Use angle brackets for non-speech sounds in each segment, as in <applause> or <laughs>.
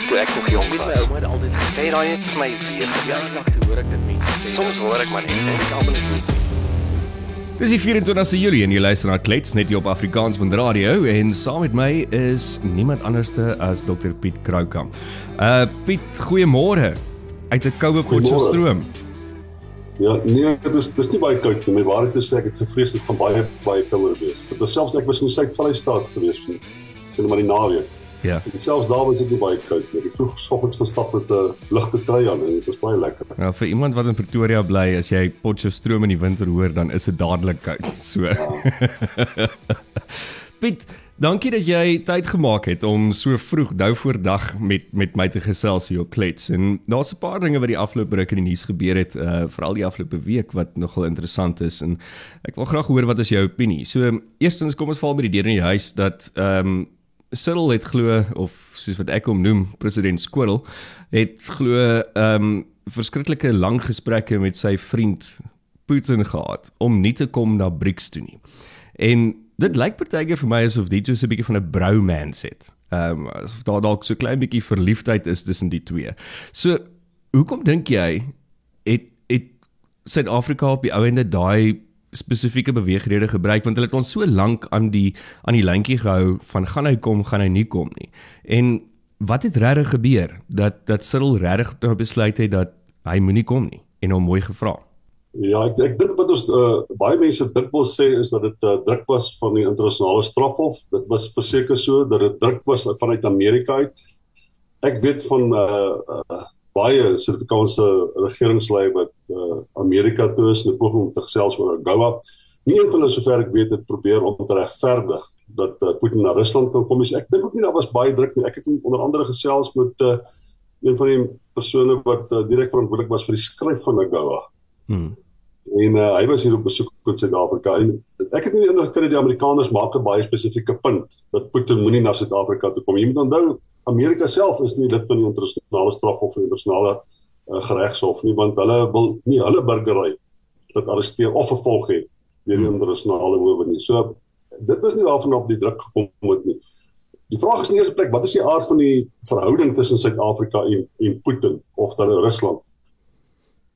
ek toe ek nog jong was. Gesê daai het vir my weer verjaardag toe hoor ek dit mense. Soms hoor ek maar net en ek almal net Dis die 24ste Julie en jy luister na Klets net hier op Afrikaans met radio en saam met my is niemand anderste as Dr Piet Kroukamp. Uh Piet, goeiemôre. Uit 'n koue Potchefstroom. Ja, nee, dit is dis nie baie koud nie. My waarheid is ek het gevrees dit gaan baie baie kouer wees. Dit was selfs ek was in die Suid-Vrystaat gewees vir sien maar die naweek. Ja. En selfs daar was dit nie baie koud nie. Ek het vroeg soggens gestap met 'n ligte trui aan en dit was baie lekker. Ja, vir iemand wat in Pretoria bly, as jy Potchefstroom in die winter hoor, dan is dit dadelik koud. So. Ja. <laughs> Piet, dankie dat jy tyd gemaak het om so vroeg nou voor dag met met my te gesels hier op Klets. En daar's 'n paar dinge wat die afgelope ruk in die nuus gebeur het, uh veral die afgelope week wat nogal interessant is en ek wil graag hoor wat is jou opinie. So, eerstens kom ons val by die deur in die huis dat ehm um, Cyril het glo of soos wat ek hom noem, president Squirrel, het glo ehm um, verskriklike lang gesprekke met sy vriend Putin gehad om nie te kom na BRICS toe nie. En dit lyk partykeer vir my asof dit so 'n bietjie van 'n bromance het. Ehm um, asof daar dalk so klein bietjie verliefdheid is tussen die twee. So, hoekom dink jy het het Suid-Afrika op die ou ende daai spesifieke beweegrede gebruik want hulle het ons so lank aan die aan die lyntjie gehou van gaan hy kom, gaan hy nie kom nie. En wat het regtig gebeur dat dat Cyril regtig besluit het dat hy moenie kom nie en hom mooi gevra. Ja, ek ek dink wat ons uh, baie mense dikwels sê is dat dit uh, druk was van die internasionale strafhof. Dit was verseker so dat dit druk was vanuit Amerika uit. Ek weet van uh, uh baie Suid-Afrikaanse regeringsleiers wat uh, Amerika toe is en poging om te gesels oor AGOA. Nie een van hulle sover ek weet het probeer om te regverdig dat uh, Putin na Rusland kan kom. Ek dink ook nie daar was baie druk nie. Ek het onder andere gesels met uh, een van die persone wat uh, direk verantwoordelik was vir die skryf van AGOA. Hmm. En uh, hy was hier op besoek in Suid-Afrika en ek het nie die indruk gekry die Amerikaners maak 'n baie spesifieke punt dat Putin moenie na Suid-Afrika toe kom. Jy moet onthou Amerika self is nie lid van die internasionale strafhof of internasionale uh, geregshof nie want hulle wil nie hulle burgery dat arresteer of vervolg het deur die internasionale howe nie. So dit was nie waarvan op die druk gekom het nie. Die vraag is in eerste plek wat is die aard van die verhouding tussen Suid-Afrika en en Putin of dan Rusland?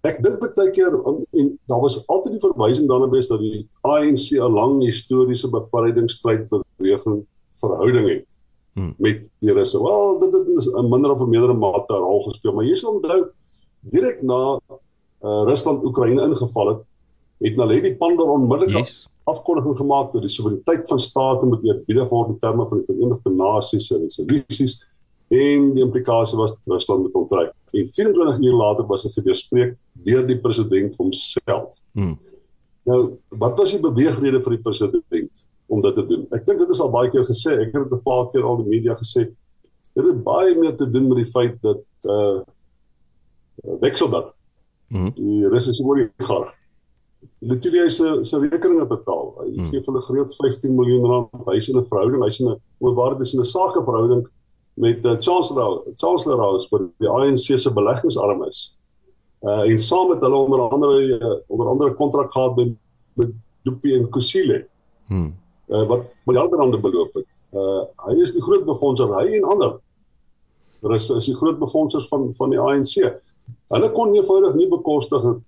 Ek dink baie keer en daar was altyd die verwysing daarna wees dat die ANC 'n lang historiese bevrydingsstryd beweging verhouding het hmm. met die Russe. Wel, dit het in 'n minder of meerder mate 'n rol gespeel, maar hier is onthou direk na uh, Rusland Oekraïne ingeval het, het Naledi Pandor onmiddellik yes. afkondiging gemaak dat die soewereiniteit van state moet eerbiedig word in terme van die Verenigde Nasies se resolusies en die implikasie was dat Rusland moet onttrek. En 24 uur later was dit gedespreek deur die president homself. Hmm. Nou, wat was die beweegrede vir die president om dit te doen? Ek dink dit is al baie keer gesê, ek het dit 'n paar keer al in die media gesê. Dit het baie meer te doen met die feit dat uh weksel dat. Hmm. Die Russiese oligarg Natuurlik is sy sy rekeninge betaal. Hy hmm. gee hulle gereeld 15 miljoen rand. Hy's in 'n verhouding, hy's in 'n oorwaarde is in 'n sakeverhouding met die uh, chancellor chancellor House vir die ANC se beleggingsarm is. Uh en saam met hulle onder andere uh, onder andere kontrak gehad met met Dupi en Kusile. Hmm. Uh wat met ander ander beloop het. Uh hy is die groot befondser hy en ander. Daar is is die groot befondsers van van die ANC. Hulle kon eenvoudig nie bekostig het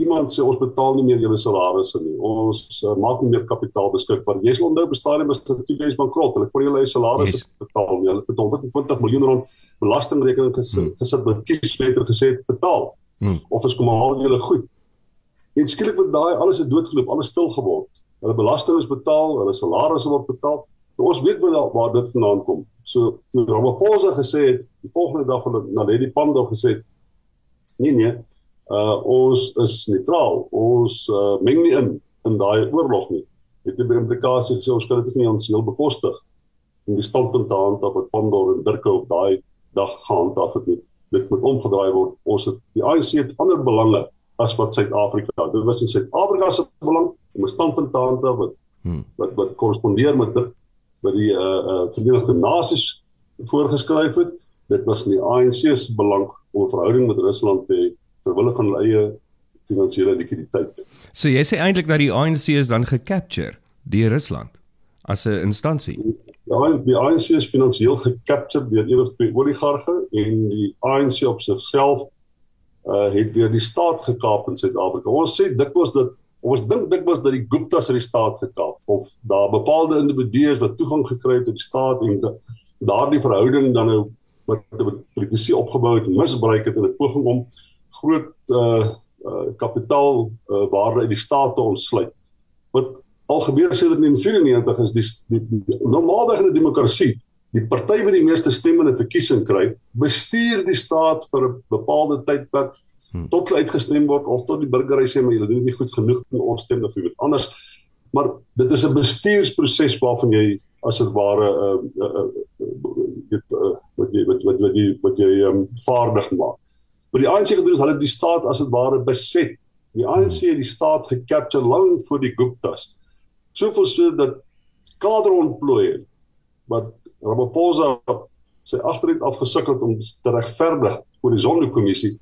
iemand sê ons betaal nie meer julle salarisse nie. Ons uh, maak nie meer kapitaal beskikbaar. Jy sal onthou bestaan is natuurlik is bankrot. Hulle kon julle salarisse yes. betaal nie. Hulle betaal 20 miljoen rand belastingrekening gesit, hmm. gesit met kiesletter gesê betaal. Hmm. Of is kom al julle goed. En skielik word daai alles het doodgeloop, alles stil geword. Hulle belasting is betaal, hulle salarisse word betaal. Nou, ons weet wel waar dit vandaan kom. So toe Ramaphosa gesê het, die volgende dag van na Lady Pandor gesê het, nee nee, uh ons is neutraal. Ons uh meng nie in in daai oorlog nie. Dit het 'n implikasie gesê ons kan dit nie ons heel bekostig om die standpunt te handhaaf wat Pandor en Dirke op daai dag gehandhaaf het nie. Dit moet omgedraai word. Ons het die ANC het ander belange as wat Suid-Afrika. Dit was in Suid-Afrika se belang om 'n standpunt te handhaaf wat hmm. wat wat korrespondeer met dit wat die uh uh Verenigde Nasies voorgeskryf het. Dit was in die ANC se belang om 'n verhouding met Rusland te hê ter wille van hulle eie finansiële likwiditeit. So jy sê eintlik dat die ANC is dan gecapture deur Rusland as 'n instansie. Ja, die ANC is finansiëel gekapture deur een of twee oligarge en die ANC op sigself uh het weer die staat gekaap in Suid-Afrika. Ons sê dikwels dat ons dink dikwels dat die Guptas die staat gekaap of daar bepaalde individue wat toegang gekry het tot die staat en daardie verhouding dan nou wat politisie opgebou het misbruik het in 'n poging om groot uh uh kapitaal uh, waarde uit die staat te ontsluit. Wat al gebeur sedert 1994 is die, die, die, normaalweg in 'n demokrasie die party wat die meeste stemme in 'n verkiesing kry, bestuur die staat vir 'n bepaalde tydperk hmm. tot hulle uitgestem word of tot die burgery sê maar julle doen dit nie goed genoeg nie ons stem of iets anders. Maar dit is 'n bestuursproses waarvan jy as dit ware uh, uh, uh, uh, wat jy wat wat wat jy wat jy um, vaardig maak. Maar die ANC gedoen is hulle die staat as dit ware beset. Die ANC het die staat gecapture lank voor die Guptas soveel so dat kader ontplooi het wat Ramaphosa sy agteruit afgesukkel om te regverdig voor die Zondo-kommissie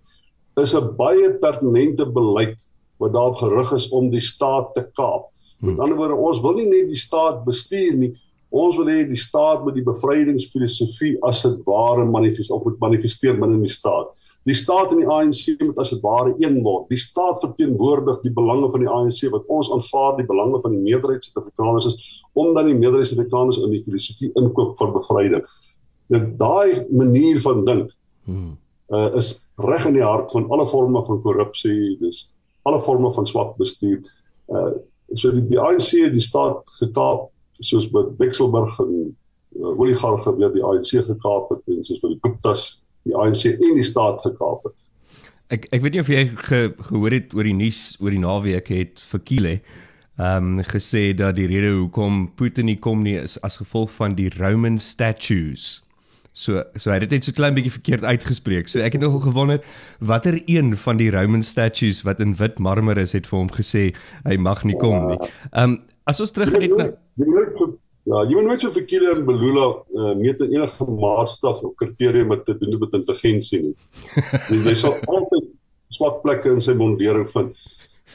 is 'n baie pertinente beleid wat daarop gerig is om die staat te kaap. Met hmm. ander woorde, ons wil nie net die staat bestuur nie, ons wil hê die staat moet die bevrydingsfilosofie as dit ware manifesteer of moet manifesteer binne in die staat. Die staat en die ANC moet as dit ware een word. Die staat verteenwoordig die belange van die ANC wat ons aanvaar die belange van die meerderheid Suid-Afrikaners is omdat die meerderheid Suid-Afrikaners in die filosofie inkoop vir bevryding. Dit daai manier van dink hmm. uh, is reg in die hart van alle forme van korrupsie, dis alle forme van swak bestuur. Uh so die, die ANC die staat gekaap soos wat Bexelberg en uh, oligarge weer die ANC gekaap het en soos vir die Guptas die ANC en die staat gekaap het. Ek ek weet nie of jy ge, gehoor het oor die nuus oor die naweek het vir Kile ehm um, gesê dat die rede hoekom Putin nie kom nie is as gevolg van die Roman statues. So so hy het dit net so klein bietjie verkeerd uitgespreek. So ek het nogal gewonder watter een van die Roman statues wat in wit marmer is het vir hom gesê hy mag nie kom nie. Ehm um, as ons terug net na Ja, jy moet nooit so verkeerde en belula uh, meet enige maatstaf of kriteria met te doen met intelligensie nie. jy, <laughs> jy sal altyd swak plekke in sy mondering vind.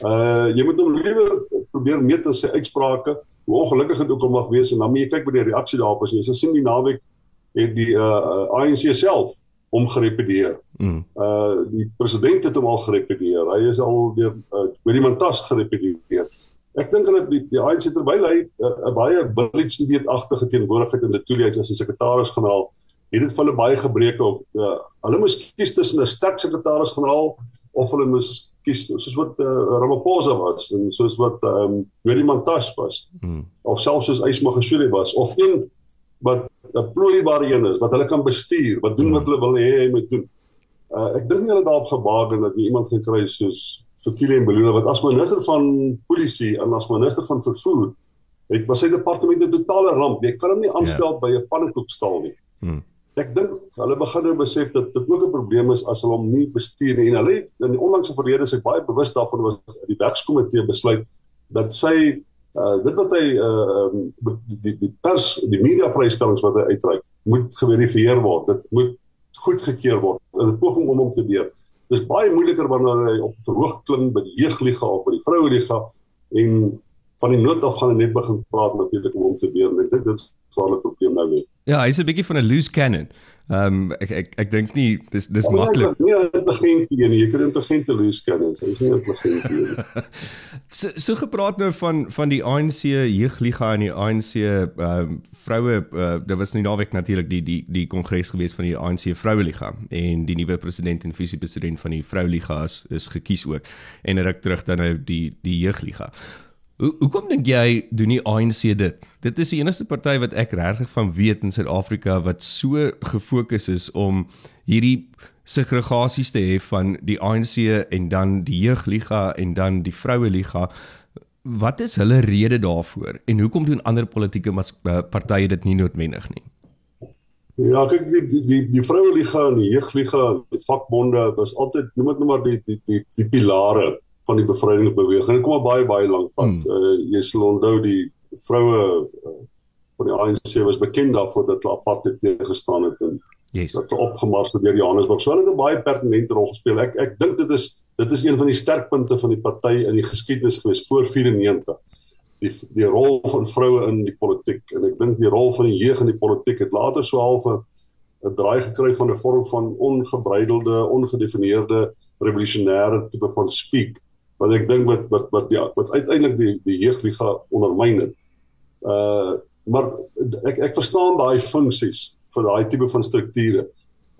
Uh jy moet hom liewer probeer meet in sy uitsprake, hoe ongelukkig dit ook al mag wees en dan moet jy kyk by die reaksie daarop as jy sien die naweek het die uh ANC self om gerepedeer. Mm. Uh die president het hom al gerepedeer. Hy is al deur uh, Willem Mantas gerepedeer. Ek dink hulle die, die ANC terwyl hy eh, 'n uh, baie village ideetagtige teenwoordigheid in die toelies as die sekretaris-generaal het dit vir hulle baie gebreke op. Uh, hulle moes kies tussen 'n sterk sekretaris-generaal of hulle moes kies soos wat uh, Ramaphosa was en soos wat ehm um, Willem Mantas was hmm. of selfs soos Ysma Gesuli was of een wat 'n plooibare een is wat hulle kan bestuur, wat doen hmm. wat hulle wil hê hy moet doen. Uh, ek dink nie hulle daarop gebaak het dat iemand gekry soos vir Kile Beloona wat as minister van polisie en as minister van vervoer het was sy departement 'n totale ramp. Jy kan hom nie aanstel yeah. Ja. by 'n pannekoekstal nie. Hmm. Ek dink hulle begin nou besef dat dit ook 'n probleem is as hulle hom nie bestuur nie. En hulle het in die onlangse verlede sy baie bewus daarvan was die werkskomitee besluit dat sy uh dit wat hy uh die die, die pers die media vrystellings wat hy uitreik moet geverifieer word. Dit moet goedgekeur word. 'n poging om hom te weer dis baie moeiliker wanneer hy op verhoog klim by die jeugliga of by die vroue liga en van die nood af gaan hy net begin praat natuurlik om hom te weer en dink dit is swaar 'n probleem nou weer. Ja, hy's 'n bietjie van 'n loose cannon. Ehm um, ek ek ek dink nie dis dis maklik. Nee, intelligent nie. Jy kan intelligent loose cannon. Hy's nie intelligent nie. <laughs> so so gepraat nou van van die ANC jeugliga en die ANC ehm um, vroue uh, dit was nie naweek natuurlik die die die kongres gewees van die ANC vroue liga en die nuwe president en visiepresident van die vroue liga is, is gekies ook en ruk terug dan nou die die jeugliga. Hoe hoekom dink jy doen die ANC dit? Dit is die enigste party wat ek regtig van weet in Suid-Afrika wat so gefokus is om hierdie segregasies te hê van die ANC en dan die jeugliga en dan die vroue liga. Wat is hulle rede daarvoor en hoekom doen ander politieke eh, partye dit nie noodwendig nie? Ja, kyk die die die, die vroue liga en die jeugliga, die vakbonde was altyd noem dit nou maar die die die, die pilare van die bevrydingsbeweging. Kom al baie baie lank pad. Hmm. Uh, jy sal onthou die vroue uh, van die ANC was bekend daarvoor dat hulle apartheid teëgestaan het en yes. dat hulle opgemars het deur Johannesburg. So hulle het 'n baie pertinente rol gespeel. Ek ek dink dit is dit is een van die sterkpunte van die party in die geskiedenis gewees voor 94. die die rol van vroue in die politiek en ek dink die rol van die jeug in die politiek het later so half 'n 'n draai gekry van 'n vorm van ongebreidelde, ongedefinieerde revolusionêre tipe van speak wat ek dink wat wat wat ja, wat uiteindelik die die jeugliga ondermyn het. Uh maar ek ek verstaan daai funksies vir daai tipe van strukture.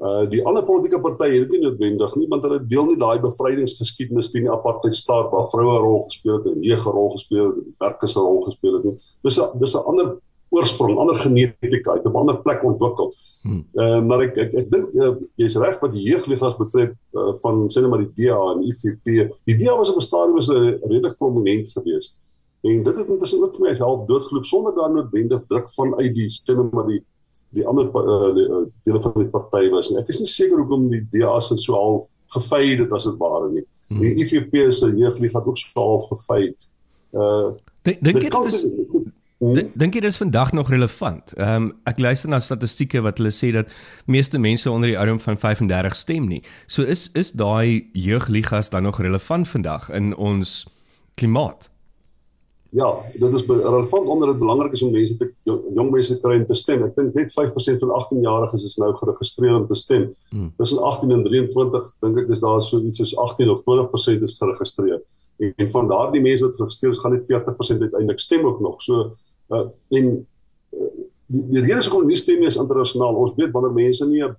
Uh die ander politieke partye het nie noodwendig nie want hulle deel nie daai bevrydingsgeskiedenis teen die apartheid staat waar vroue 'n rol gespeel het en nege rol gespeel het werkers 'n rol gespeel het nie. Dis 'n dis 'n ander oorsprong, ander genetika uit 'n ander plek ontwikkel. Hmm. Uh maar ek ek ek dink uh, jy's reg wat die jeugligas betref uh, van sê net maar die DA en IFP. Die DA was op 'n stadium was 'n redelik prominent geweest. En dit het intussen ook vir my half doodgeloop sonder daar noodwendig druk van uit die sê net maar die die ander uh, die, uh, dele van die party was en ek is nie seker hoekom die DA se so al gefeid het as dit ware nie. Hmm. Die IFP se jeugliga het ook so half gefeid. Uh dink jy dit is dink jy dit is vandag nog relevant? Ehm um, ek luister na statistieke wat hulle sê dat meeste mense onder die ouderdom van 35 stem nie. So is is daai jeugligas dan nog relevant vandag in ons klimaat? Ja, dit is relevant omdat dit belangrik is om mense te jong mense kry om te stem. Ek dink net 5% van 18-jariges is nou geregistreer om te stem. Hmm. Tussen 18 en 23 dink ek dis daar so iets soos 18 of 20% is geregistreer. En, en van daardie mense wat geregistreer is, gaan net 40% uiteindelik stem ook nog. So uh, en uh, die die rede is hoekom nie stem is internasionaal. Ons weet wanneer mense nie 'n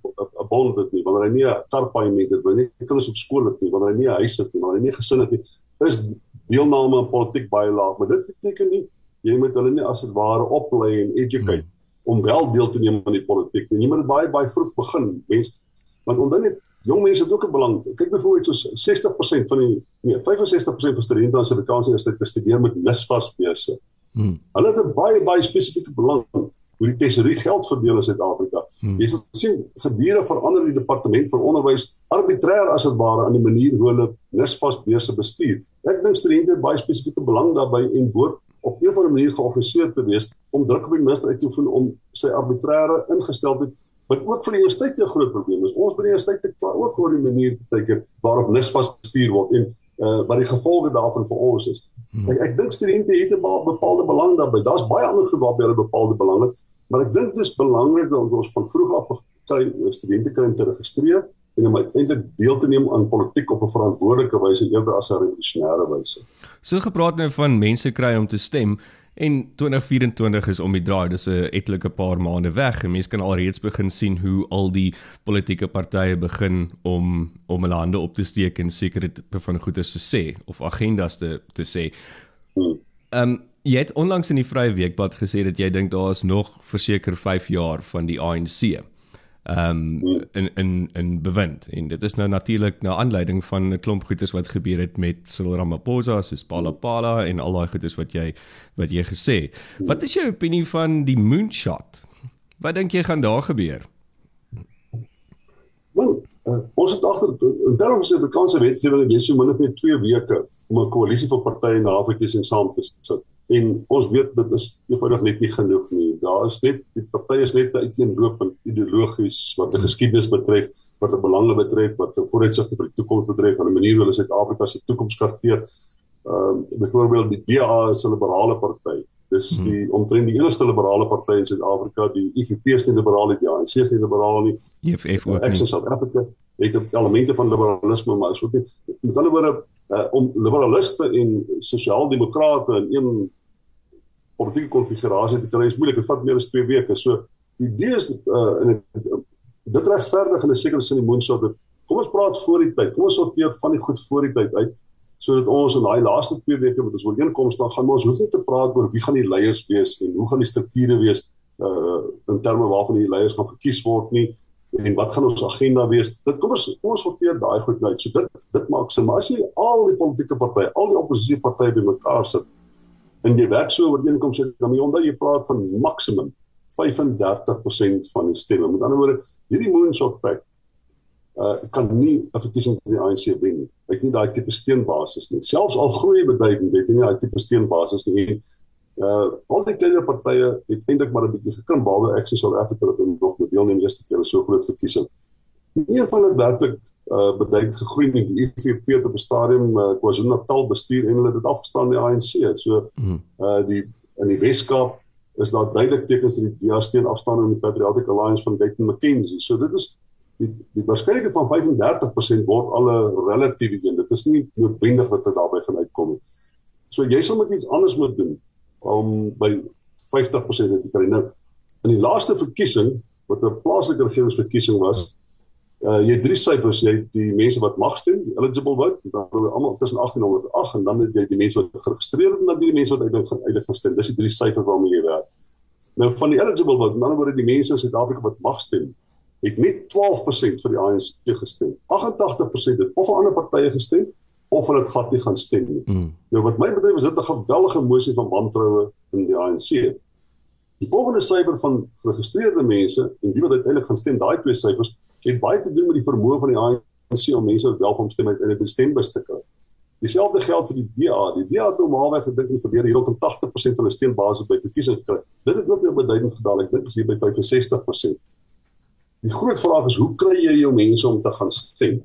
bond het nie, wanneer hy nie 'n karpaaiement het, wanneer nie kinders op skool het nie, wanneer hy nie 'n huis het nie, wanneer hy nie gesin het nie, is deelname aan politiek baie laag, maar dit beteken nie jy moet hulle nie as dit ware oplei en educate hmm. om wel deel te neem aan die politiek nie. Jy moet dit baie baie vroeg begin, mens. Want onder net jong mense het ook 'n belang. Kyk byvoorbeeld soos 60% van die nee, 65% van studente aan Suid-Afrikaanse universiteite studeer met NSFAS-beurse. Hmm. Hulle het 'n baie baie spesifieke belang hoe die tesorie geld verdeel in Suid-Afrika. Hmm. Jy sien gedurende verander die departement van onderwys arbitreër as dit ware aan die manier hoe hulle NSFAS-beurse bestuur. Ek dink studente het baie spesifieke belang daarbey en behoort op 'n of ander manier georganiseer te wees om druk op die minister uit te oefen om sy arbitreëre ingesteldheid wat ook vir die universiteit 'n groot probleem is. Ons by die universiteit het ook oor die manier teken waarop NISFAS bestuur word en uh wat die gevolge daarvan vir ons is. Hmm. Ek, ek dink studente het 'n bepaalde belang daarbey. Daar's baie ander goed waarby hulle bepaalde belang het, maar ek dink dit is belangrik dat ons van vroeg af kry studente kry om te registreer en om eintlik deel te neem aan politiek op 'n verantwoordelike wyse eerder as 'n revolusionêre wyse. So gepraat nou van mense kry om te stem en 2024 is om die draai, dis 'n etlike paar maande weg. En mense kan alreeds begin sien hoe al die politieke partye begin om om hulle hande op te steek en sekere tipe van goeders te sê of agendas te te sê. Ehm um, jy het onlangs in die Vrye Weekblad gesê dat jy dink daar is nog verseker 5 jaar van die ANC ehm um, in in in bewind en dit is nou natuurlik na aanleiding van 'n klomp goeders wat gebeur het met Cyril Ramaphosa soos Palapala en al daai goeders wat jy wat jy gesê. Wat is jou opinie van die moonshot? Wat dink jy gaan daar gebeur? Wel, uh, ons het agter in terme van Suid-Afrikaanse wetgewing jy so min of meer 2 weke om 'n koalisie van partye na Afrika se saam te sit. En ons weet dit is eenvoudig net nie genoeg nie daar is net die partye is net uiteenlopend ideologies wat die geskiedenis betref, wat die belange betref, wat die vooruitsigte vir die toekoms betref, en 'n manier hoe hulle Suid-Afrika se toekoms karteer. Ehm uh, byvoorbeeld die DA is 'n liberale party. Dis hmm. die omtrent die enigste liberale party in Suid-Afrika, die IFP is nie liberaal nie, die ANC is nie liberaal nie. EFF ook. Access South Africa het elemente van liberalisme, maar so net met ander woorde uh, om liberaliste en sosiaal-demokrate in een politieke konfigurasie te kry is moeilik. Dit vat meer as 2 weke. So die idee is uh in dit regverdig in 'n sekere sin die moonshot dat kom ons praat voor die tyd. Kom ons sorteer van die goed voor die tyd uit sodat ons in daai laaste 2 weke met ons ooreenkomste dan gaan ons hoef nie te praat oor wie gaan die leiers wees en hoe gaan die strukture wees uh in terme waarvan die leiers gaan verkies word nie en wat gaan ons agenda wees? Dit kom ons kom ons sorteer daai goed uit. So dit dit maak sin. Maar as jy al die politieke partye, al die oppositiepartye bymekaar sit in die wet so ooreenkoms het dan jy onder jy praat van maksimum 35% van die stemme. Met ander woorde, hierdie moonshot pact uh kan nie 'n verkiesing vir die ANC wen nie. Hy het nie daai tipe steenbasis nie. Selfs al groei beduidend het hy nie daai tipe steenbasis nie. Uh al die kleiner partye het eintlik maar 'n bietjie gekrimp behalwe Access South Africa wat nog met deelneem eerste keer so groot verkiesing. Nie van dit werklik uh beduidend gegroei met die IFP op 'n stadium uh, KwaZulu-Natal bestuur en hulle het dit afgestaan die ANC. So uh die in die Weskaap is daar duidelik tekens dat die DA steen afstaan in die Patriotic Alliance van Dayton McKenzie. So dit is die die waarskynlikheid van 35% word al 'n relatiewe een. Dit is nie noodwendig dat dit daarbey gaan uitkom nie. So jy sal met iets anders moet doen om by 50% te kry. Nou in die laaste verkiesing wat 'n plaaslike regeringsverkiesing was, uh jy drie syfers, jy die mense wat mag stem, eligible vote, dan almal tussen 1808 en dan het jy die mense wat geregistreer het en dan die mense wat uiteindelik gaan uiteindelik gaan stem. Dis die drie syfers waarmee jy werk. Nou van die eligible vote, dan word die mense in Suid-Afrika wat mag stem, het net 12% vir die ANC gestem. 88% het of 'n ander partye gestem of hulle het glad nie gaan stem nie. Mm. Nou wat my betref is dit 'n geweldige emosie van wantroue in die ANC. Die volgende syfer van geregistreerde mense en wie wat uiteindelik gaan stem, daai twee syfers het baie te doen met die vermoë van die ANC om mense wel van stem uit in 'n stembus te kry. Dieselfde geld vir die DA. Die DA het normaalweg gedink in verlede hier rondom 80% van hulle steunbasis by verkiesings kry. Dit het ook weer beduidend gedaal. Ek dink is hier by 65%. Die groot vraag is hoe kry jy jou mense om te gaan stem?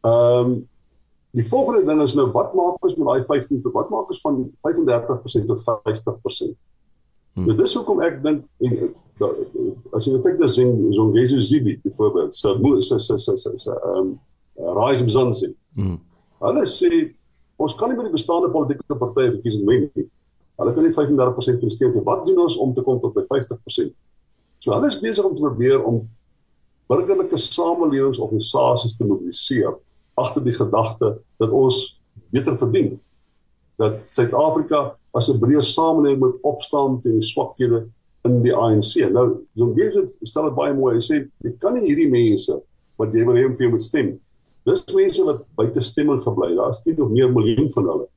Ehm um, die volgende ding is nou wat maak ons met daai 15 tot wat maak ons van 35% tot 50%? Hmm. Nou dis hoekom ek dink as jy kyk dat sien so Jesus Zibi byvoorbeeld, so so so so so so ehm Rise Mzansi. Hmm. Hulle sê ons kan nie met die bestaande politieke partye verkiesing wen nie. Hulle kan nie 35% van die stem hê. Wat doen ons om te kom tot by 50%? So hulle is besig om te probeer om burgerlike samelewingsorganisasies te mobiliseer agter die gedagte dat ons beter verdien dat Suid-Afrika as 'n breër samelewing moet opstaan teen die swakhede in die ANC. Nou, Jesus stel dit baie mooi. Hy sê jy kan nie hierdie mense wat jy wil hê om vir jou moet stem. Dis mense wat buite stemming gebly. Daar's 10 of meer miljoen van hulle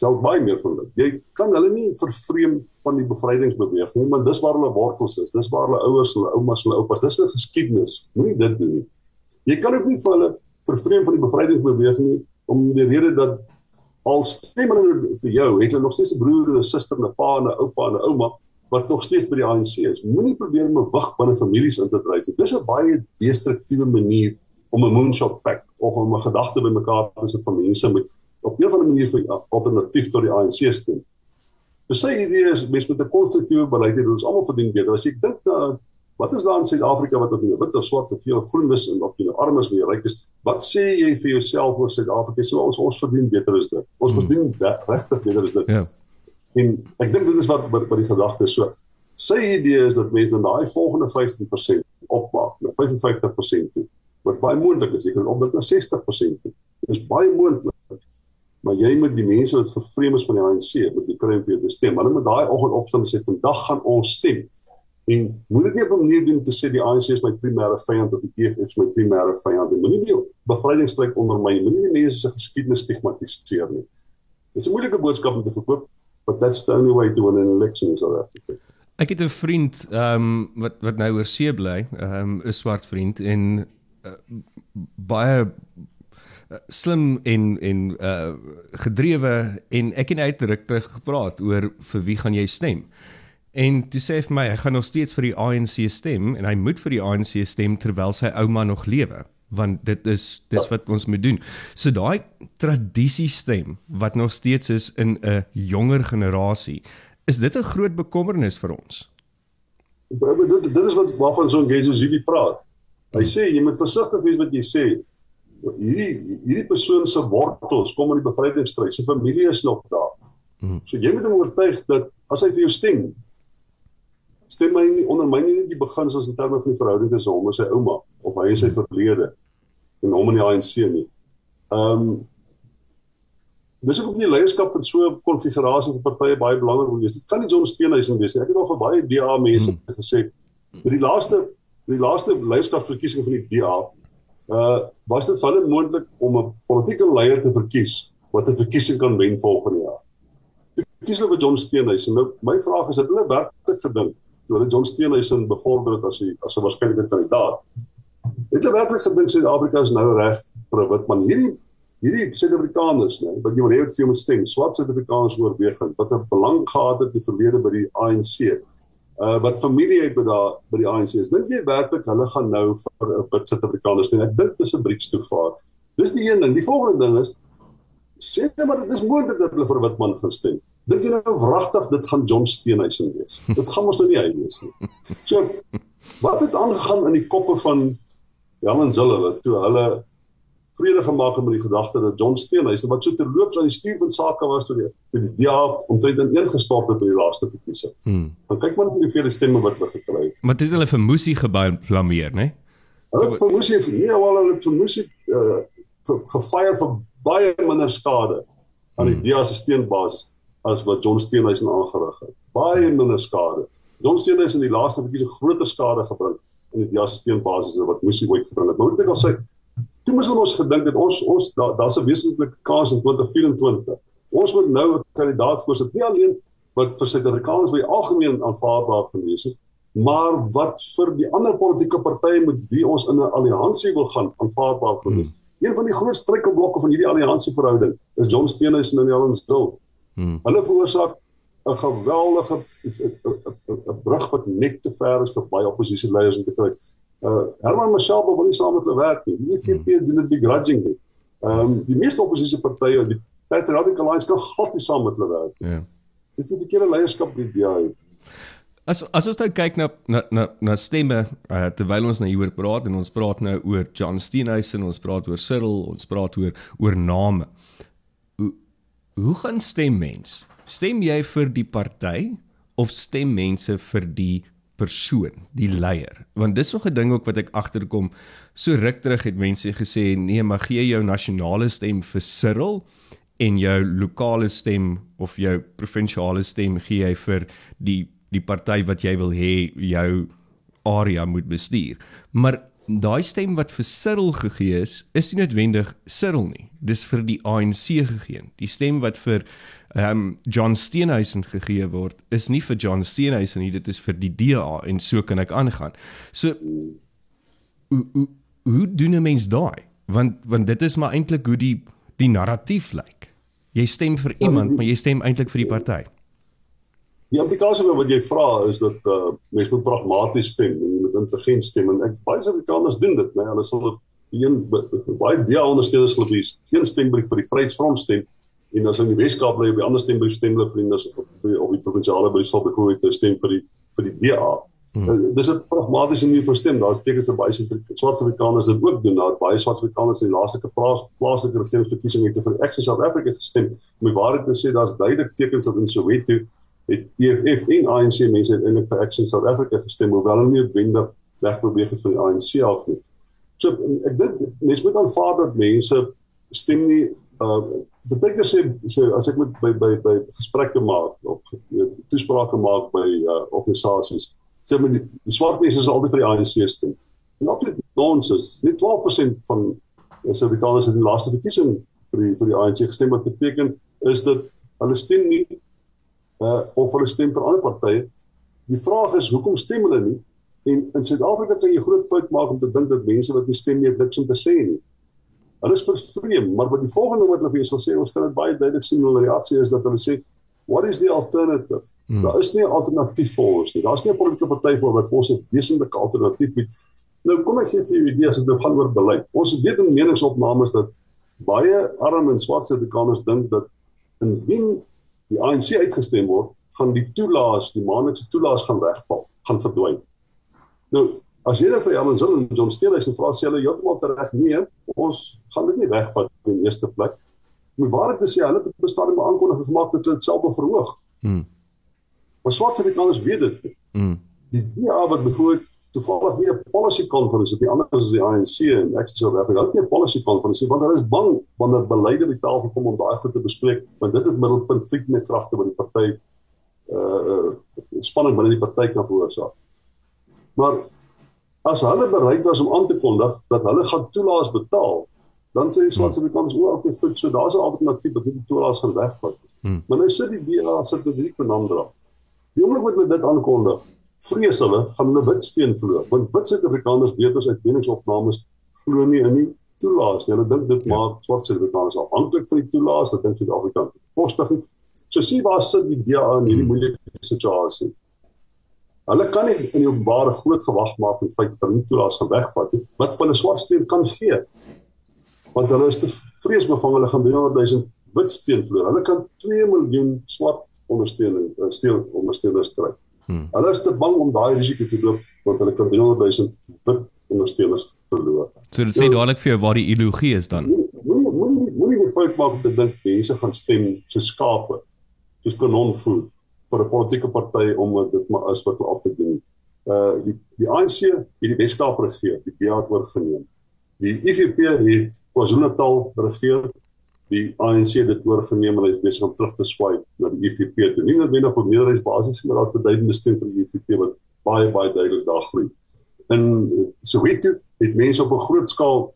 sal baie meer van hulle. Jy kan hulle nie vervreem van die bevrydingsbeweging nie, want dis waar hulle wortels is. Dis waar hulle ouers, hulle oumas, hulle oupas, dis 'n geskiedenis. Moenie dit doen nie. Jy kan ook nie vir hulle vervreem van die bevrydingsbeweging nie om die rede dat al stem hulle vir jou, het hulle nog steeds 'n broer en 'n suster en 'n pa en 'n oupa en 'n ouma wat nog steeds by die ANC is. Moenie probeer om 'n wig binne families in te dryf. Dis 'n baie destruktiewe manier om 'n moonshot pack of om 'n gedagte bymekaar te sit van mense met op 'n of ander manier vir alternatief tot die ANC stem. Sy idee is mens met 'n konstruktiewe beleid hê ons almal verdien beter. As jy dink na wat is daar in Suid-Afrika wat of jy wit of swart of veel groen is en of jy nou arm is of jy ryk is, wat sê jy vir jouself oor Suid-Afrika? So ons ons verdien beter as dit. Ons hmm. verdien regtig beter as dit. Ja. En ek dink dit is wat wat die gedagte. So sy idee is dat mense dan daai volgende 15% opmaak na 55% toe. Wat baie moontlik is, jy kan op dit na 60% toe. Dit is baie moontlik maar jy moet die mense wat vervreem is van die ANC met die kry op jou stem. Hulle moet daai oggend opstaan en sê vandag gaan ons stem. En moet dit nie op 'n manier doen te sê die ANC is my primêre vyand of die EFF is my primêre vyand. Moenie die bevrydingsstryk ondermyn. Moenie die mense se geskiedenis stigmatiseer nie. Dit is 'n moeilike boodskap om te verkoop, but that's the only way to win an election in South Africa. Ek het 'n vriend ehm um, wat wat nou oor see bly, ehm um, 'n swart vriend en uh, baie Eh, slim en en uh gedrewe en ek en hy het ruk terug gepraat oor vir wie gaan jy stem. En toe sê hy vir my hy gaan nog steeds vir die ANC stem en hy moet vir die ANC stem terwyl sy ouma nog lewe want dit is dis wat ons moet doen. So daai tradisie stem wat nog steeds is in 'n jonger generasie, is dit 'n groot bekommernis vir ons. Dit dit is wat waarvan so 'n Gesuzi praat. Hy sê jy moet versigtig wees wat jy sê hierdie hierdie persoon se wortels kom in die bevrydingsstryd. Sy familie is nog daar. Hmm. So jy moet hom oortuig dat as hy vir jou stem, stem hy nie onder my nie die beginsels in terme van die verhouding tussen hom en sy ouma of hy en sy verlede en hom en die ANC nie. Ehm um, Dis ook nie leierskap van so 'n konfigurasie van partye baie belangrik wees. Dit kan nie John Steenhuisen wees nie. Ek het al vir baie DA mense hmm. gesê vir die laaste vir die laaste leierskapverkiesing van die DA uh was dit vir hulle moontlik om 'n politieke leier te verkies wat 'n verkiesing kan wen volgende jaar. Toe kies hulle vir John Steenhuisen. Nou my vraag is, het hulle werklik gedink toe hulle John Steenhuisen bevorder het as 'n as 'n waarskynlike kandidaat? Het hulle werklik gedink Suid-Afrika is nou reg vir 'n wit man? Hierdie hierdie Suid-Afrikaners, nee, wat jy wil hê vir jou moet stem, swart Suid-Afrikaners oorwegend wat 'n belang gehad het in die verlede by die ANC. uh wat familie het by daai by die ANC is. Dink jy werklik hulle gaan nou vir 'n wit Suid-Afrikaners stem? Ek dink dis 'n bridge toe vaar. Dis die een ding. Die volgende ding is sê net maar dit is moontlik dat hulle vir Witman gaan stem. Dink jy nou wragtig dit gaan John Steenhuisen wees? Dit gaan mos nou nie hy wees nie. So wat het aangegaan in die koppe van Jan en Zille toe hulle vrede gemaak het met die gedagte dat John Steenhuisen wat so terloops aan die stuur van sake was toe die toe die DA omtrent in een gestort het by die laaste verkiesing. Hmm. Dan kyk maar hoe veel stemme wat hulle gekry het. Maar dit hulle vir Musi geblameer, né? Hulle het vir Musi nie al hulle vir Musi uh, gefire vir baie minder skade aan die hmm. DA se steenbasis as wat John Steenhuisen aangerig het. Baie minder skade. John Steenhuisen in die laaste verkiesing groter skade gebring in die DA se steenbasis as wat Musi ooit gebring het. Maar moet ek al sê toe moes ons gedink het ons ons daar's 'n wesentlike kans in 2024. Ons moet nou 'n kandidaat voorsit nie alleen wat vir Suid-Afrikaners by algemeen aanvaarbaar gewees het, maar wat vir die ander politieke partye met wie ons in 'n alliansie wil gaan aanvaarbaar gewees. Hmm. Een van die groot struikelblokke van hierdie alliansieverhouding is John Steenhuisen en Jan Stil. Hmm. Hulle veroorsaak 'n geweldige 'n brug wat net te ver is vir baie oppositieleiers om te kry. Uh Herman Mashaba wil nie saam met hulle werk nie. Die FNP hmm. doen dit begrudgingly. Ehm um, die meeste oppositiepartye, die Patriotic Alliance kan glad nie saam met hulle werk nie. Ja. Dis nie die verkeerde leierskap by die DA. As as ons nou kyk na na na, na stemme uh, terwyl ons nou hieroor praat en ons praat nou oor John Steenhuisen, ons praat oor Cyril, ons praat oor oor name. Hoe gaan stem mens? Stem jy vir die party of stem mense vir die persoon, die leier. Want dis nog 'n ding ook wat ek agterkom. So ruk terug het mense gesê nee, maar gee jou nasionale stem vir Cyril en jou lokale stem of jou provinsiale stem gee jy vir die die party wat jy wil hê jou area moet bestuur. Maar daai stem wat vir Cyril gegee is, is nie noodwendig Cyril nie. Dis vir die ANC gegee. Die stem wat vir ehm um, John Steenhuisen gegee word is nie vir John Steenhuisen nie, dit is vir die DA en so kan ek aangaan. So hoe hoe hoe doen 'n mens daai? Want want dit is maar eintlik hoe die die narratief lyk. Jy stem vir iemand, maar jy stem eintlik vir die party. Die implikasie wat jy vra is dat uh, mense moet pragmaties stem en jy moet intelligent stem en ek baie Suid-Afrikaners doen dit, nee, hulle sal een baie DA ondersteuners sal wees. Een stembrief vir die Vryheidsfront stem en as in die Weskaap bly op die ander stembrief stem hulle vir die op die, op die provinsiale Brussel byvoorbeeld stem vir die vir die DA. Hmm. Uh, dis 'n pragmatiese manier van stem. Daar's tekens dat baie swart Afrikaners dit ook doen. Daar baie swart Afrikaners in die laaste plaas plaaslike regeringsverkiesing het vir Access South Africa gestem. Om waarheid te sê, daar's duidelik tekens dat in Soweto het EFF en ANC mense uiteindelik vir Access South Africa gestem, hoewel hulle nie noodwendig wegbeweeg het van die ANC af nie. So ek dink mense moet aanvaar dat mense stem nie uh baie keer sê so as ek met by by by gesprekke maak of toesprake maak by uh organisasies sê men die, die swart mense is altyd vir die ANC stem. En absoluut nonsens. Net 12% van Suid-Afrikaners het in die laaste verkiesing vir die vir die ANC gestem wat beteken is dat hulle stem nie uh of hulle stem vir ander partye. Die vraag is hoekom stem hulle nie? En in Suid-Afrika kan jy groot fout maak om te dink dat mense wat nie stem nie niks om te sê nie. Hulle is vervreem, maar wat die volgende wat hulle vir jou sal sê, ons kan dit baie duidelik sien in hulle reaksie is dat hulle sê what is the alternative? Hmm. Daar is nie 'n alternatief vir ons nie. Daar's nie 'n politieke party vir wat vir ons 'n wesentlike alternatief bied. Nou kom ek gee vir julle idees as dit gaan oor beleid. Ons weet in meningsopnames dat baie arm en swart Suid-Afrikaners dink dat indien die ANC uitgestem word, gaan die toelaas, die maandelikse toelaas gaan wegval, gaan verdwyn. Nou As jy dan vir Jan Zil en John Steele se vra sê hulle heeltemal reg nee, ons gaan dit nie wegvat in die eerste plek. Maar waar ek sê hulle het bestaan om aankondiging gemaak dat dit self verhoog. Mm. Maar swart Afrikaners weet dit. Mm. Die DA wat bevoor toevallig nie 'n policy conference het nie anders as die ANC en ek sê wel hulle het nie 'n policy conference want hulle is bang wanneer beleide by tafel kom om daai goed te bespreek want dit is middelpunt die kragte wat die party uh spanning binne die party kan veroorsaak. Maar as hulle bereid was om aan te kondig dat hulle gaan toelaas betaal, dan sê swart se kans o, okay, goed, so daar's 'n alternatief dat die toelaas gaan wegvat. Hmm. Maar nou sit die DA sit dit nie vernandra. Die oomblik wat hulle dit aankondig, vrees hulle gaan hulle wit steen verloor, want wit Suid-Afrikaners weet ons uit meningsopnames glo nie in die toelaas nie. Hulle dink dit ja. maak swart Suid-Afrikaners afhanklik van die toelaas, dat dink Suid-Afrika postig. So sien waar sit die DA in hierdie hmm. moeilike situasie. Hulle kan nie in die openbare groot gewag maak en feit dat hulle nie toelaat gaan wegvat nie. Wat van 'n swart steen kan gee? Want hulle is te vreesbevang hulle gaan 300 000 wit steen verloor. Hulle kan 2 miljoen swart ondersteuning uh, steel ondersteuners kry. Hmm. Hulle is te bang om daai risiko te loop want hulle kan 300 000 wit ondersteuners verloor. So dit sê dadelik vir jou waar die ideologie is dan. Moenie moenie moenie die fout maak om te dink mense gaan stem so skape soos kanonvoer vir 'n politieke party om dit maar is wat hulle op te doen. Uh die die ANC het die Weskaap regeer, die DA oorgeneem. Die IFP het KwaZulu-Natal regeer, die ANC dit oorgeneem en hy is besig om terug te swaai na die IFP toe. Nie noodwendig op meerderheidsbasis maar daar beduidende steun vir die IFP wat baie baie duidelik daar groei. En Soweto het mense op 'n groot skaal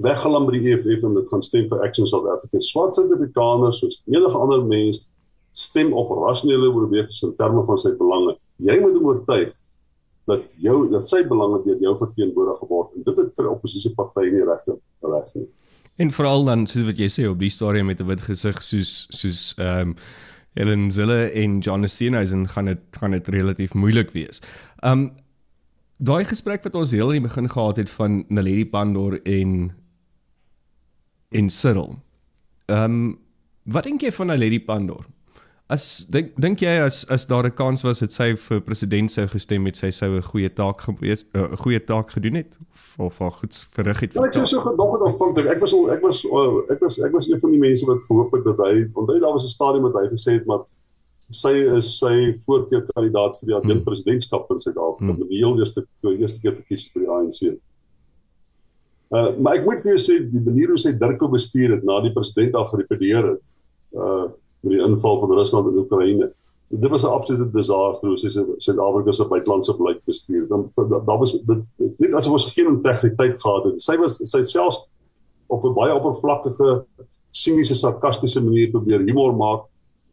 weggelam by die EFF en dit gaan stem vir Action South Africa. Swart Suid-Afrikaners soos enige ander mens stem op rasionele oorwegings in terme van sy belange. Jy moet oortuig dat jou dat sy belange deur jou verteenwoordig word en dit het vir oppositiepartye nie regte reg nie. En veral dan soos wat jy sê op die storie met 'n wit gesig soos soos ehm um, Helen Zille en John Steenhuisen gaan dit gaan dit relatief moeilik wees. Um daai gesprek wat ons heel in die begin gehad het van Naledi Pandor en en Cyril. Um wat dink jy van Naledi Pandor? As dink dink jy as as daar 'n kans was het sy vir president sou gestem het, sy sou 'n goeie taak gewees eh, 'n uh, goeie taak gedoen het of of goed verrig het. Ja, ek sou so gedog het van ek was al ek was uh, ek was ek was een van die mense wat gehoop het dat hy onthou daar was 'n stadium wat hy gesê het maar sy is sy voorkeur kandidaat vir die hmm. presidentskap in Suid-Afrika hmm. die heel eerste die eerste keer verkies vir die ANC. Uh maar ek moet vir jou sê die manier hoe sy Dirko bestuur het na die president al gerepeteer het. Uh met die inval van Rusland in Oekraïne. Dit was 'n absolute disaster hoe Suid-Afrika se buitelandse beleid bestuur. Dan daar was dit net asof ons geen integriteit gehad het. Sy was sy selfs op 'n baie oppervlakkige siniese sarkastiese manier probeer humor maak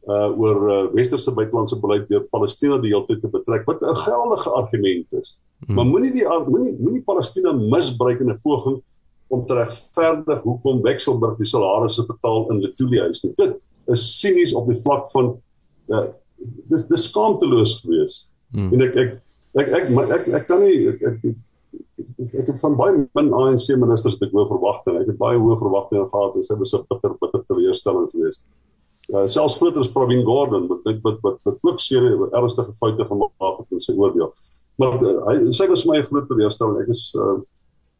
uh oor uh, westerse buitelandse beleid deur Palestina die hele tyd te betrek wat 'n geldige argument is. Hmm. Maar moenie die moenie moenie Palestina misbruik in 'n poging om te regverdig hoekom Wexelberg die salarisse betaal in Letoile huis nie. Dit is sinies op die vlak van ja dis dis skaamteloos gewees. Hmm. En ek ek ek ek ek, ek, ek kan nie ek, ek, ek, ek het van baie min ANC ministers te hoë verwagtinge. Ek het baie hoë verwagtinge gehad en sy was 'n bitter bitter teleurstelling geweest. Ja, selfs groter as Provin Gordon wat ek wat wat wat ook seer ernstige foute gemaak het in sy oordeel. Maar uh, hy sy was my groot teleurstelling. Ek is uh,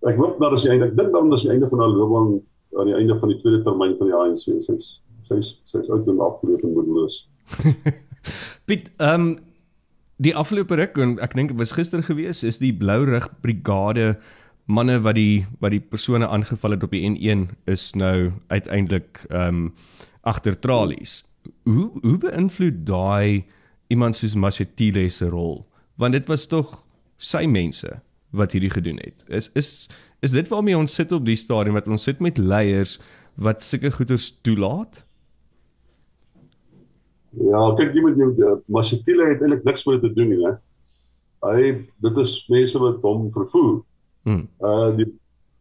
ek hoop dat as jy eintlik dink dan is die einde van haar loopbaan aan die einde van die tweede termyn van die ANC. Sy's sy's sy's uit afgeleef en moedeloos. <laughs> Piet, ehm um, die afgelope ruk en ek dink dit was gister gewees is die Blou Rig Brigade manne wat die wat die persone aangeval het op die N1 is nou uiteindelik ehm um, agter tralies. Hoe hoe beïnvloed daai iemand soos Mashatile se rol? Want dit was tog sy mense wat hierdie gedoen het. Is is is dit waarmee ons sit op die stadium wat ons sit met leiers wat sulke goeders toelaat? Ja, kyk jy moet jy Mashatile het eintlik niks met dit te doen nie, hè. Hy dit is mense wat hom vervoer. Hmm. Uh die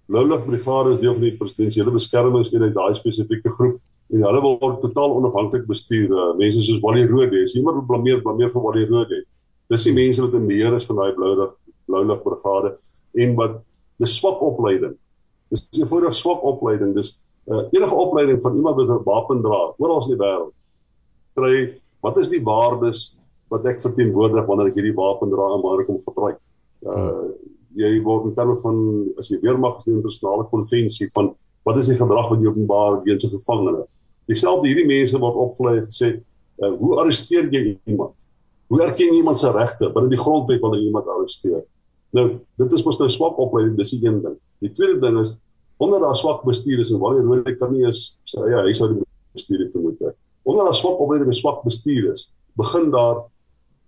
Loulig Brigade is deel van die presidentsiële beskermingseenheid daai spesifieke groep en hulle word totaal onafhanklik bestuur. Uh, mense soos Wally Rode, is iemand wat blameer blameer vir Wally Rode. Dis die mense wat in beheer is van daai Loulig Loulig Brigade en wat 'n swak opleiding. Dis 'n eenvoudige swak opleiding. Dis uh, enige opleiding van iemand wat 'n wapen dra oral in die wêreld kry wat is die waardes wat ek verteenwoordig wanneer ek hierdie wapen dra en wanneer ek hom gebruik. Uh jy word in terme van as jy weermag is die internasionale konvensie van wat is die gedrag wat jy openbaar weens 'n gevangene. Dieselfde hierdie mense word opgelei en gesê uh, hoe arresteer jy iemand? Hoe erken jy iemand se regte binne die grondwet wanneer jy iemand arresteer? Nou, dit is mos nou swak opleiding, dis die een ding. Die tweede ding is onder daardie swak bestuur is en wanneer hulle kan nie is sê ja, hy sou die bestuur vermoed het onder 'n swak opleiding en swak bestuur is, begin daar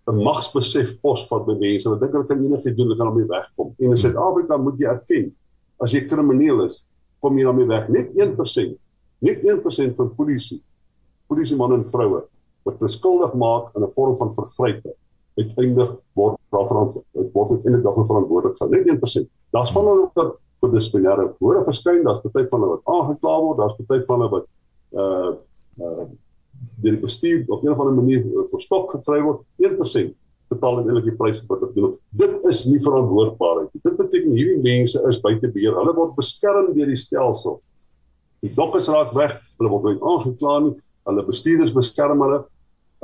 'n magsbesef pos van by mense wat dink hulle kan enigiets doen, hulle kan daarmee wegkom. En in Suid-Afrika moet jy erken, as jy krimineel is, kom jy daarmee weg. Net 1%, net 1% van polisie, polisie manne en vroue wat beskuldig maak in 'n vorm van vergrype, uiteindelik word daarvan word uiteindelik daarvan verantwoordelik gehou. Net 1%. Daar's van hulle wat vir dissiplinêre hore verskyn, daar's party van hulle wat aangekla word, daar's party van hulle wat uh deur die bestuur op 'n of ander manier uh, verstok gekry word 1% betaal eintlik die pryse wat hulle doen. Dit is nie verantwoordbaarheid. Dit beteken hierdie mense is buite beheer. Hulle word beskerm deur die stelsel. Die dokkers raak weg, hulle word nooit aangekla nie. Hulle bestuurders beskerm hulle.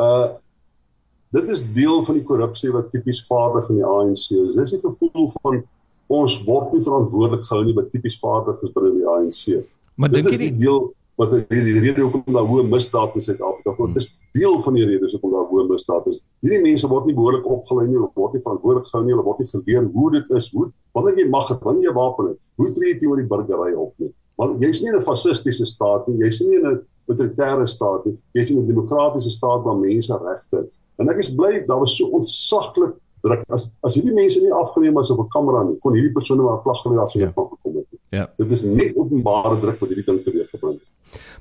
Uh dit is deel van die korrupsie wat tipies vaardig in die ANC is. Dis die gevoel van ons word nie verantwoordelik gehou nie wat tipies vaardig is binne die ANC. Maar dink jy die deel wat die, rede hoekom daar hoë misdaad in Suid-Afrika is. Dit is deel van die redes hoekom daar hoë misdaad is. Hierdie mense word nie behoorlik opgelei nie, hulle word nie verantwoordelik gehou nie, hulle word nie geleer hoe dit is, hoe wanneer jy mag wanneer jy wapen het, hoe tree jy teenoor die burgery op nie. Want jy's nie in 'n fasistiese staat nie, jy's nie in 'n totalitêre staat nie, jy's in 'n demokratiese staat waar mense regte het. En ek is bly daar was so ontsaglik druk as as hierdie mense nie afgeneem was op 'n kamera nie, kon hierdie persone maar klag gelê as hulle ja. van gekom het. Ja. Dit is nie openbare druk wat hierdie ding teweeg gebring het.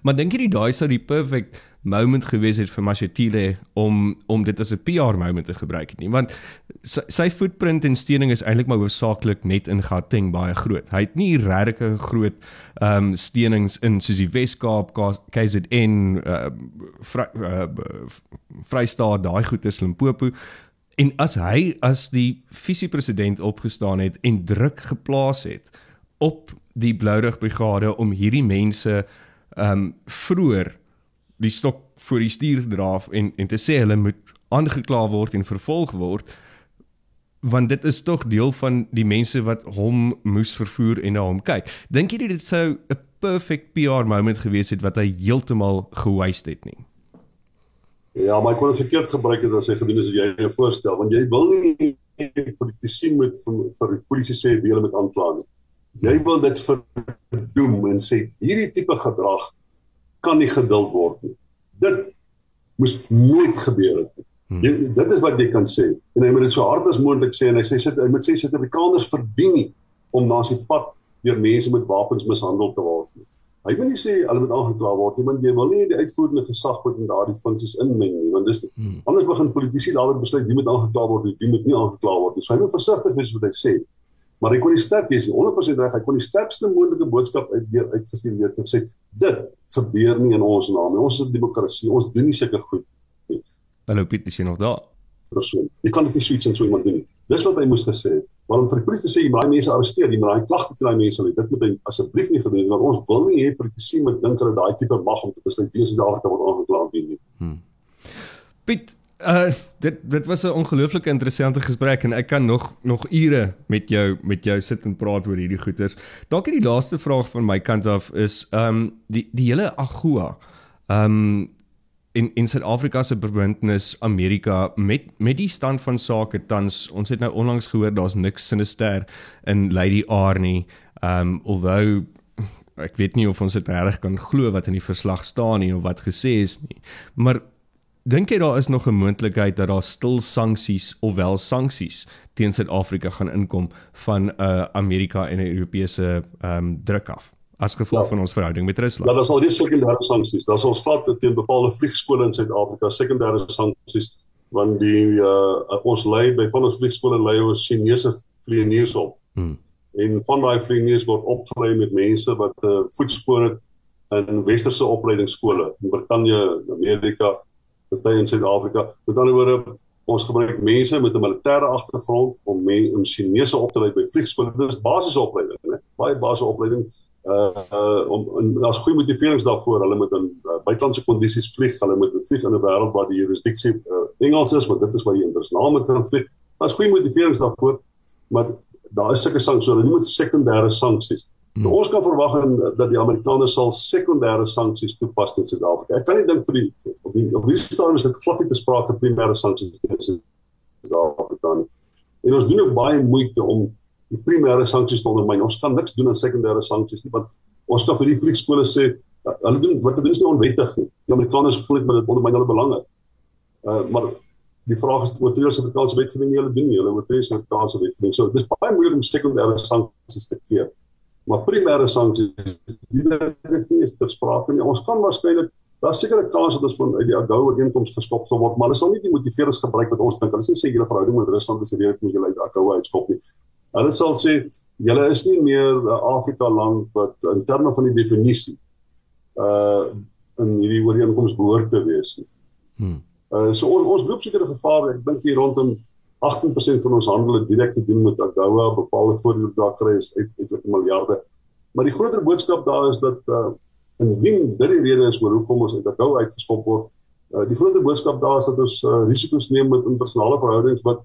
Maar dink jy daai sou die perfect moment gewees het vir Mashatile om om dit as 'n PR moment te gebruik het nie want sy, sy footprint en steuning is eintlik maar hoofsaaklik net in Gauteng baie groot. Hy het nie regtig groot ehm um, steunings in soos die Wes-Kaap, KZN, uh, vry, uh, Vrystaat, daai goeters Limpopo. En as hy as die visiepresident opgestaan het en druk geplaas het op die Blourig Brigade om hierdie mense ehm um, vroeër die stok voor die stuur dra en en te sê hulle moet aangekla word en vervolg word want dit is tog deel van die mense wat hom moes vervoer en na hom kyk. Dink jy dit sou 'n perfect PR moment gewees het wat hy heeltemal gewaste het nie? Ja, maar ek kon dit verkeerd gebruik het as hy gedoen het as jy jou voorstel want jy wil nie politici moet vir die polisie sê wie hulle moet aankla nie. Jy wil dit verdoem en sê hierdie tipe gedrag kan nie geduld word nie. Dit moes nooit gebeur het nie. Hmm. Jy, dit is wat jy kan sê. En hy moet dit so hard as moontlik sê en hy sê sit hy moet sê Suid-Afrikaners verdien nie om na sy pad deur mense met wapens mishandel te word nie. Hy wil nie sê hulle moet aangekla word nie, want jy wil nie die uitvoerende gesag moet in daardie funksies inmeng nie, want dis hmm. anders begin politici dadelik besluit wie moet aangekla word en wie moet nie aangekla word nie. So hy moet versigtig wees wat hy sê. Maar hy kon die sterk wees, 100% reg, hy kon die sterkste moontlike boodskap uit uitgestuur het en sê dit gebeur nie in ons naam nie. Ons is 'n demokrasie. Ons doen nie seker goed nie. Hallo Piet, is jy nog daar? Persoon. Jy kan dit nie suits in so iemand doen nie. Dis wat hy moes gesê het. Maar om vir die polisie te sê jy moet daai mense arresteer, jy moet daai klagte teen daai mense lê. Dit moet hy asseblief nie gedoen want ons wil nie hê politici moet dink hulle daai tipe mag om te besluit wie se daar kan word aangekla nie. Hmm. Piet, Uh dit dit was 'n ongelooflike interessante gesprek en ek kan nog nog ure met jou met jou sit en praat oor hierdie goeters. Dalk die laaste vraag van my kant af is um die die hele AGOA um in in Suid-Afrika se verbintenis Amerika met met die stand van sake tans. Ons het nou onlangs gehoor daar's niks sinister in Lady R nie. Um alhoewel ek weet nie of ons dit reg kan glo wat in die verslag staan nie of wat gesê is nie. Maar Dink jy daar is nog 'n moontlikheid dat daar stil sanksies of wel sanksies teen Suid-Afrika gaan inkom van 'n uh, Amerika en 'n Europese ehm um, druk af as gevolg ja. van ons verhouding met Rusland? Ja, daar sal nie sekondêre sanksies. Daar sal skat teen bepaalde vliegskole in Suid-Afrika sekondêre sanksies want die uh, ons lei by van ons vliegskole lei ons Chinese vlieëniers op. Hmm. En van daai vlieëniers word opgelei met mense wat uh, voetspore in westerse opleidingsskole in Brittanje, Amerika party in Suid-Afrika. Met ander woorde, ons gebruik mense met 'n militêre agtergrond om mense om Chinese op te lei by vliegskole. Dit is basiese opleiding, né? Baie basiese opleiding uh uh om en as goeie motiverings daarvoor hulle moet in uh, buitelandse kondisies vlieg hulle moet vlieg in 'n wêreld waar die jurisdiksie uh, Engels is want dit is waar jy internasionaal kan vlieg as goeie motiverings daarvoor maar daar is sulke sanksies hulle noem dit sekondêre sanksies Hmm. Ons kan verwag dat die Amerikaners sal sekondêre sanksies toepas teen Suid-Afrika. Ek kan nie dink vir die op die op die stadium is dit glad nie te sprake primêre sanksies teen Suid-Afrika nie. En ons doen ook baie moeite om die primêre sanksies te ondermyn. Ons kan niks doen aan sekondêre sanksies nie want ons kan vir die vliegskole sê hulle doen wat hulle doen is nie onwettig nie. Die Amerikaners voel dit met dit ondermyn hulle belange. Uh maar die vraag is oor die Suid-Afrikaanse wetgewing nie hulle doen nie. Hulle die Kaapse wetgewing. So dis baie moeilik om sekondêre sanksies te keer. Maar primêre sanksies, die dit nie ter sprake nie. Ons kan waarskynlik daar sekerre kans dat ons van uit die AGOA ooreenkoms geskop sal word, maar hulle sal nie die motiverings gebruik wat ons dink. Hulle sê julle verhouding met Rusland is redelik moet julle uit AGOA uitskop nie. Hulle sal sê julle is nie meer 'n Afrika land wat in terme van die definisie uh in hierdie ooreenkoms behoort te wees nie. Hmm. Uh so ons ons loop sekere gevare, ek dink hier rondom 18% van ons handel het direk te doen met AGOA, bepaalde voordele daar kry is uit uit miljarde. Maar die groter boodskap daar is dat uh indien dit die rede is oor hoekom ons uit AGOA uitgeskop word, uh die groter boodskap daar is dat ons uh, risiko's neem met internasionale verhoudings wat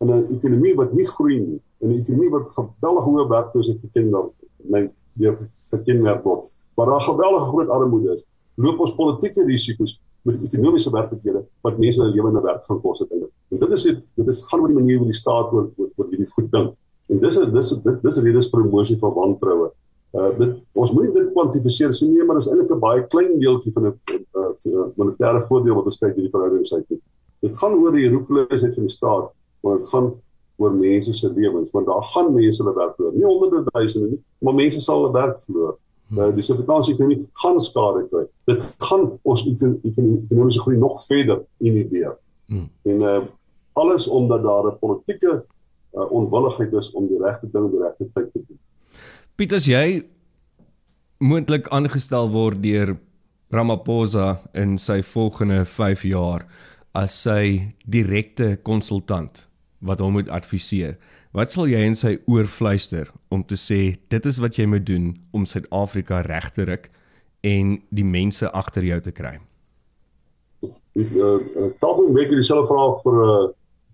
in 'n ekonomie wat nie groei nie, in 'n ekonomie wat geweldig hoë werkloosheid geken word, my deur gekenmerk word, waar daar geweldige groot armoede is, loop ons politieke risiko's met ekonomiese werklikhede wat mense hulle lewende werk gaan kos het. En dit is dit is gaan oor die manier hoe die staat oor oor, oor hierdie goed dink. En dis is dis dit dis redes vir emosie van wantroue. Uh dit ons moet dit kwantifiseer sien nie, maar dis eintlik 'n baie klein deeltjie van 'n uh, monetêre voordeel wat ons kyk hierdie verhoudings uit. Dit gaan oor die roekeloosheid van die staat, maar dit gaan oor mense se lewens want daar gaan mense hulle werk verloor. Nie honderde duisende nie, maar mense sal hulle werk verloor. Nou die Suid-Afrikaanse ekonomie gaan skade kry. Dit gaan ons ekonomiese groei nog verder inhibeer. Hmm. En uh alles omdat daar 'n politieke uh, onwilligheid is om die regte ding op die regte tyd te doen. Piet, as jy moontlik aangestel word deur Ramaphosa in sy volgende 5 jaar as sy direkte konsultant wat hom moet adviseer. Wat sal jy in sy oor fluister om te sê dit is wat jy moet doen om Suid-Afrika reg te ruk en die mense agter jou te kry? Ek uh, tog moet ek dieselfde vraag vir uh,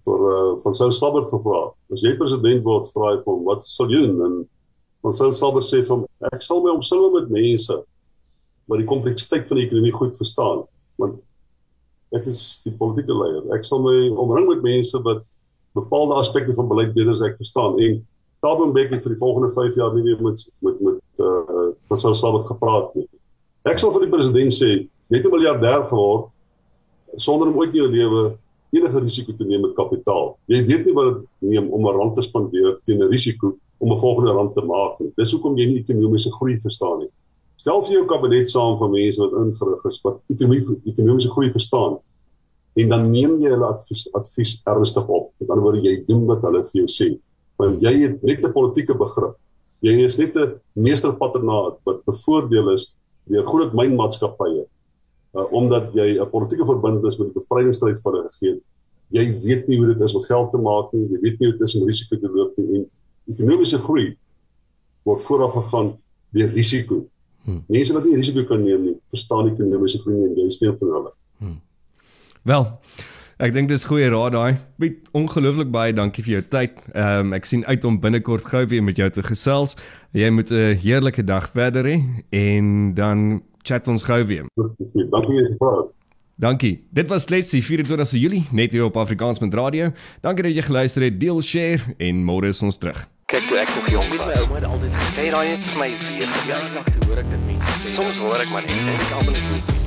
vir uh, van Sou Slabber gevra. As jy president word, vra hy hom wat sal jy doen? En van Sou Slabber sê van ek sal my omsing met mense wat die kompleksiteit van die ekonomie goed verstaan. Want ek is die politieke leier. Ek sal my omring met mense wat bepaalde aspekte van beleid beter as ek verstaan en Thabo Mbeki vir die volgende 5 jaar nie weer met met met uh wat sou sal het gepraat nie. Ek sal vir die president sê, net 'n miljardêr geword sonder om ooit in jou lewe enige risiko te neem met kapitaal. Jy weet nie wat dit neem om 'n rand te spandeer teen 'n risiko om 'n volgende rand te maak nie. Dis hoekom jy nie ekonomiese groei verstaan nie. Stel vir jou kabinet saam van mense wat ingerig is wat ekonomie ekonomiese groei verstaan en dan neem jy hulle advies advies ernstig op. Met ander woorde, jy doen wat hulle vir jou sê. Want jy het net 'n politieke begrip. Jy is net 'n meesterpatronaat wat bevoordeel is deur groot mynmaatskappye. Uh, omdat jy 'n politieke verbintenis met die bevrydingsstryd vir hulle gegee het. Jy weet nie hoe dit is om geld te maak nie. Jy weet nie hoe dit is om risiko te loop nie en ekonomiese groei word vooraf gegaan deur risiko. Hmm. Mense wat nie risiko kan neem nie, verstaan nie ekonomiese groei en jy is nie van hulle. Hmm. Wel, ek dink dis goeie raad daai. Piet, ongelooflik baie dankie vir jou tyd. Ehm um, ek sien uit om binnekort gou weer met jou te gesels. Jy moet 'n heerlike dag verder hê en dan chat ons gou weer. Dankie vir die Dankie. Dit was Letsie 24 Julie net hier op Afrikaans met radio. Dankie dat jy geluister het. Deel, share en môre is ons terug. Kyk, toe ek nog jong was, my ouma het altyd gesê daai het vir my weer. Ja, ek hoor ek dit mense. Soms hoor ek maar net en ek almal is